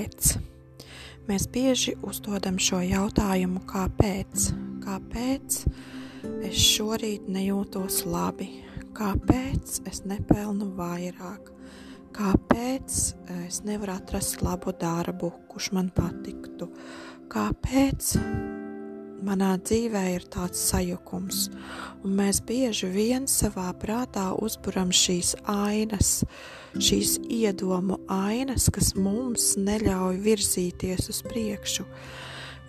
kāpēc? Mēs bieži uzdodam šo jautājumu, kāpēc? Kāpēc es šorīt nejūtos labi? Kāpēc es nepelnu vairāk? Kāpēc es nevaru atrast labu darbu, kurš man patiktu? Kāpēc manā dzīvē ir tāds sajukums, un mēs bieži vien savā prātā uzburam šīs ainas, šīs iedomu ainas, kas mums neļauj virzīties uz priekšu.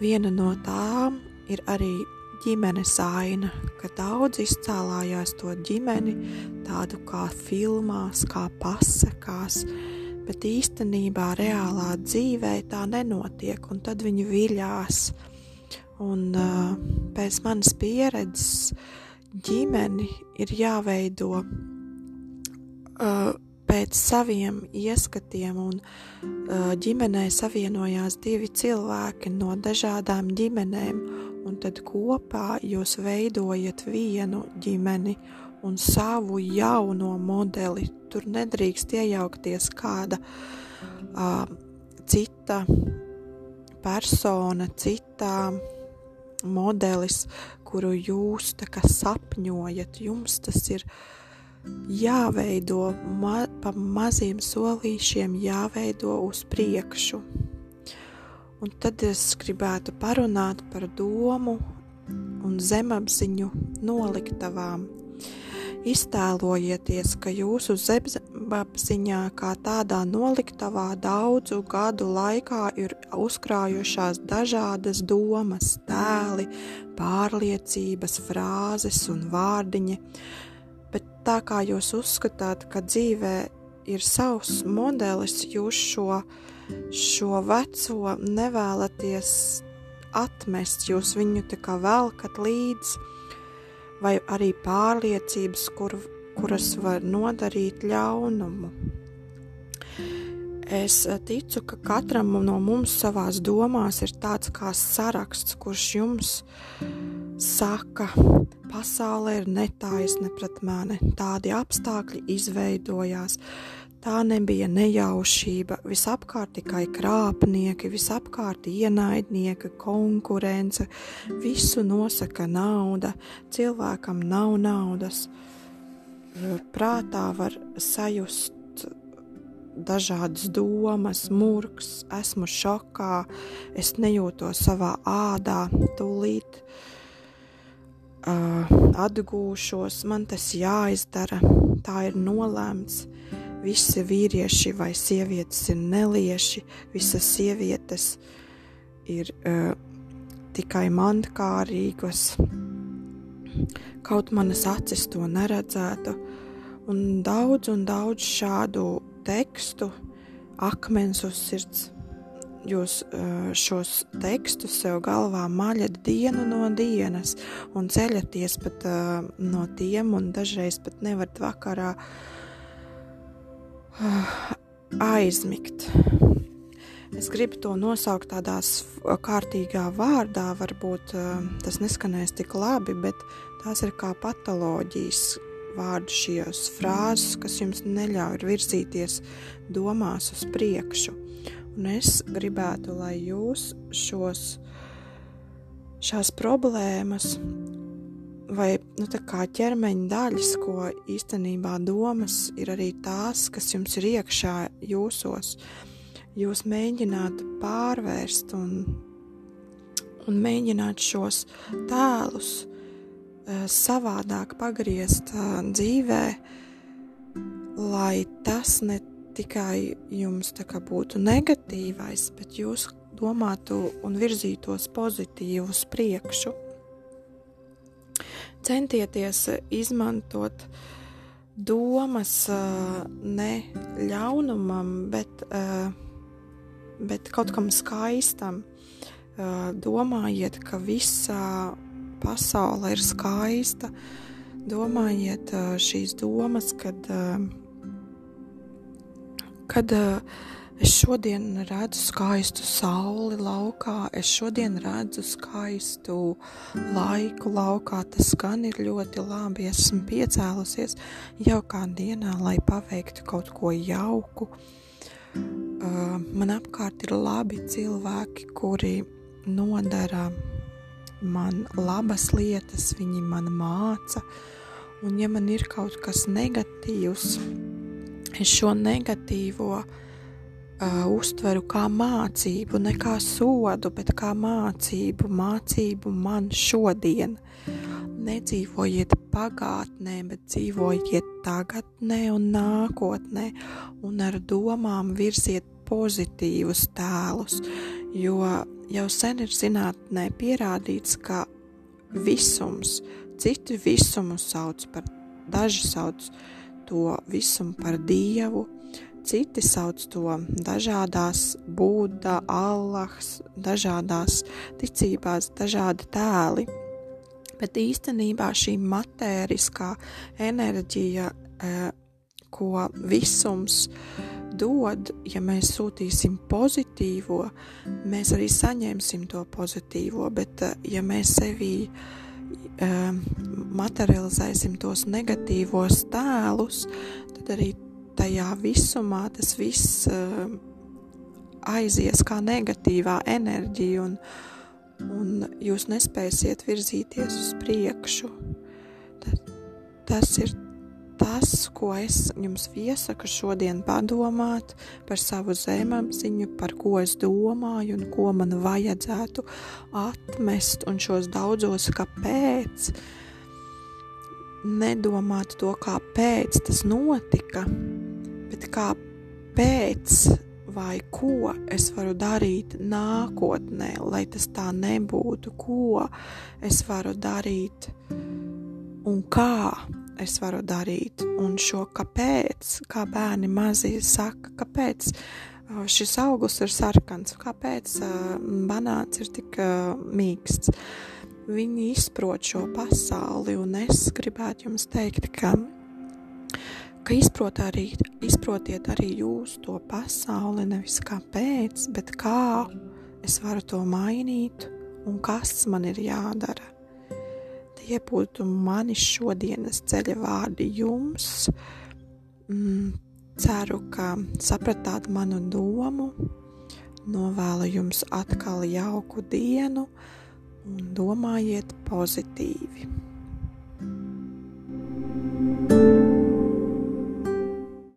Viena no tām ir arī ģimenes aina, ka daudz izcēlājās to ģimeni tādu kā filmās, kā pasakās, bet īstenībā reālā dzīvē tā nenotiek, un tad viņi viļās Un uh, pēc manas pieredzes ģimeni ir jāveido uh, pēc saviem ieskatiem, un uh, ģimenē savienojās divi cilvēki no dažādām ģimenēm, un tad kopā jūs veidojat vienu ģimeni un savu jauno modeli. Tur nedrīkst iejaukties kāda uh, cita persona, cita modelis, kuru jūs sapņojat. Jums tas ir jāveido ma pa maziem solīšiem, jāveido uz priekšu. Un tad es gribētu parunāt par domu un zemapziņu noliktavām. Iztēlojieties, ka jūsu zemapziņā kā tādā noliktavā daudzu gadu laikā ir uzkrājušās dažādas domas, tēli, pārliecības, frāzes un vārdiņi, bet tā kā jūs uzskatāt, ka dzīvē ir savs modelis, jūs šo, šo veco nevēlaties atmest, jūs viņu tā kā velkat līdzi vai arī pārliecības, kur, kuras var nodarīt ļaunumu. Es ticu, ka katram no mums savās domās ir tāds kā saraksts, kurš jums saka, pasaule ir netaisna pret mani, tādi apstākļi izveidojās, Tā nebija nejaušība, visapkārt tikai krāpnieki, visapkārt ienaidnieki, konkurence, visu nosaka nauda, cilvēkam nav naudas. Prātā var sajust dažādas domas, murgs, esmu šokā, es nejūtos savā ādā, tūlīt uh, atgūšos, man tas jāizdara, tā ir nolēmts. Visi vīrieši vai sievietes ir nelieši, visas sievietes ir uh, tikai mankārīgas, kaut manas acis to neredzētu, un daudz un daudz šādu tekstu, akmens uz sirds. Jūs uh, šos tekstus sev galvā maļat dienu no dienas un ceļaties pat uh, no tiem, un dažreiz pat nevarat vakarā uh, aizmigt. Es gribu to nosaukt tādā kārtīgā vārdā, varbūt uh, tas neskanēs tik labi, bet tās ir kā patoloģijas vārdu šīs frāzes, kas jums neļauj virzīties domās uz priekšu. Un es gribētu, lai jūs šos, šās problēmas vai nu, ķermeņa daļas, ko īstenībā domas ir arī tās, kas jums ir iekšā jūsos. Jūs mēģināt pārvērst un, un mēģināt šos tēlus uh, savādāk pagriezt uh, dzīvē, lai tas ne tikai jums būtu negatīvais, bet jūs domātu un virzītos pozitīvu uz priekšu. Centieties izmantot domas ne ļaunumam, bet, bet kaut kam skaistam. Domājiet, ka visa pasaule ir skaista. Domājiet šīs domas, kad, kad Es šodien redzu skaistu sauli laukā, es šodien redzu skaistu laiku laukā. Tas gan ir ļoti labi. Esmu piecēlusies jaukā dienā, lai paveiktu kaut ko jauku. Uh, man apkārt ir labi cilvēki, kuri nodara man labas lietas, viņi man māca, un ja man ir kaut kas negatīvs, es šo negatīvo uh, uztveru kā mācību, ne kā sodu, bet kā mācību, mācību man šodien. Nedzīvojiet pagātnē, bet dzīvojiet tagadnē un nākotnē, un ar domām virziet pozitīvus tēlus, jo jau sen ir zinātnē pierādīts, ka visums, citi visumu sauc par, daži sauc to visumu par dievu, Citi sauc to dažādās būda, allahs, dažādās ticībās, dažādi tēli. Bet īstenībā šī matēriskā enerģija, eh, ko visums dod, ja mēs sūtīsim pozitīvo, mēs arī saņemsim to pozitīvo, bet eh, ja mēs sevī eh, materializēsim tos negatīvos tēlus, tad arī tajā visumā tas viss aizies kā negatīvā enerģija, un, un jūs nespēsiet virzīties uz priekšu. Tas ir tas, ko es jums iesaku šodien padomāt par savu zemapziņu, par ko es domāju un ko man vajadzētu atmest, un šos daudzos kāpēc. Nedomāt to, kāpēc tas notika, bet kāpēc vai ko es varu darīt nākotnē, lai tas tā nebūtu, ko es varu darīt un kā es varu darīt. Un šo kāpēc, kā bērni mazi saka, kāpēc uh, šis augurs ir sarkans, kāpēc uh, banāns ir tik uh, mīksts. Viņi izprot šo pasauli, un es gribētu jums teikt, ka ka izprot arī, izprotiet arī jūs to pasauli, nevis kāpēc, bet kā es varu to mainīt un kas man ir jādara. Tie būtu mani šodienas ceļa vārdi jums. Mm, ceru, ka sapratāt manu domu, novēlu jums atkal jauku dienu un domājiet pozitīvi.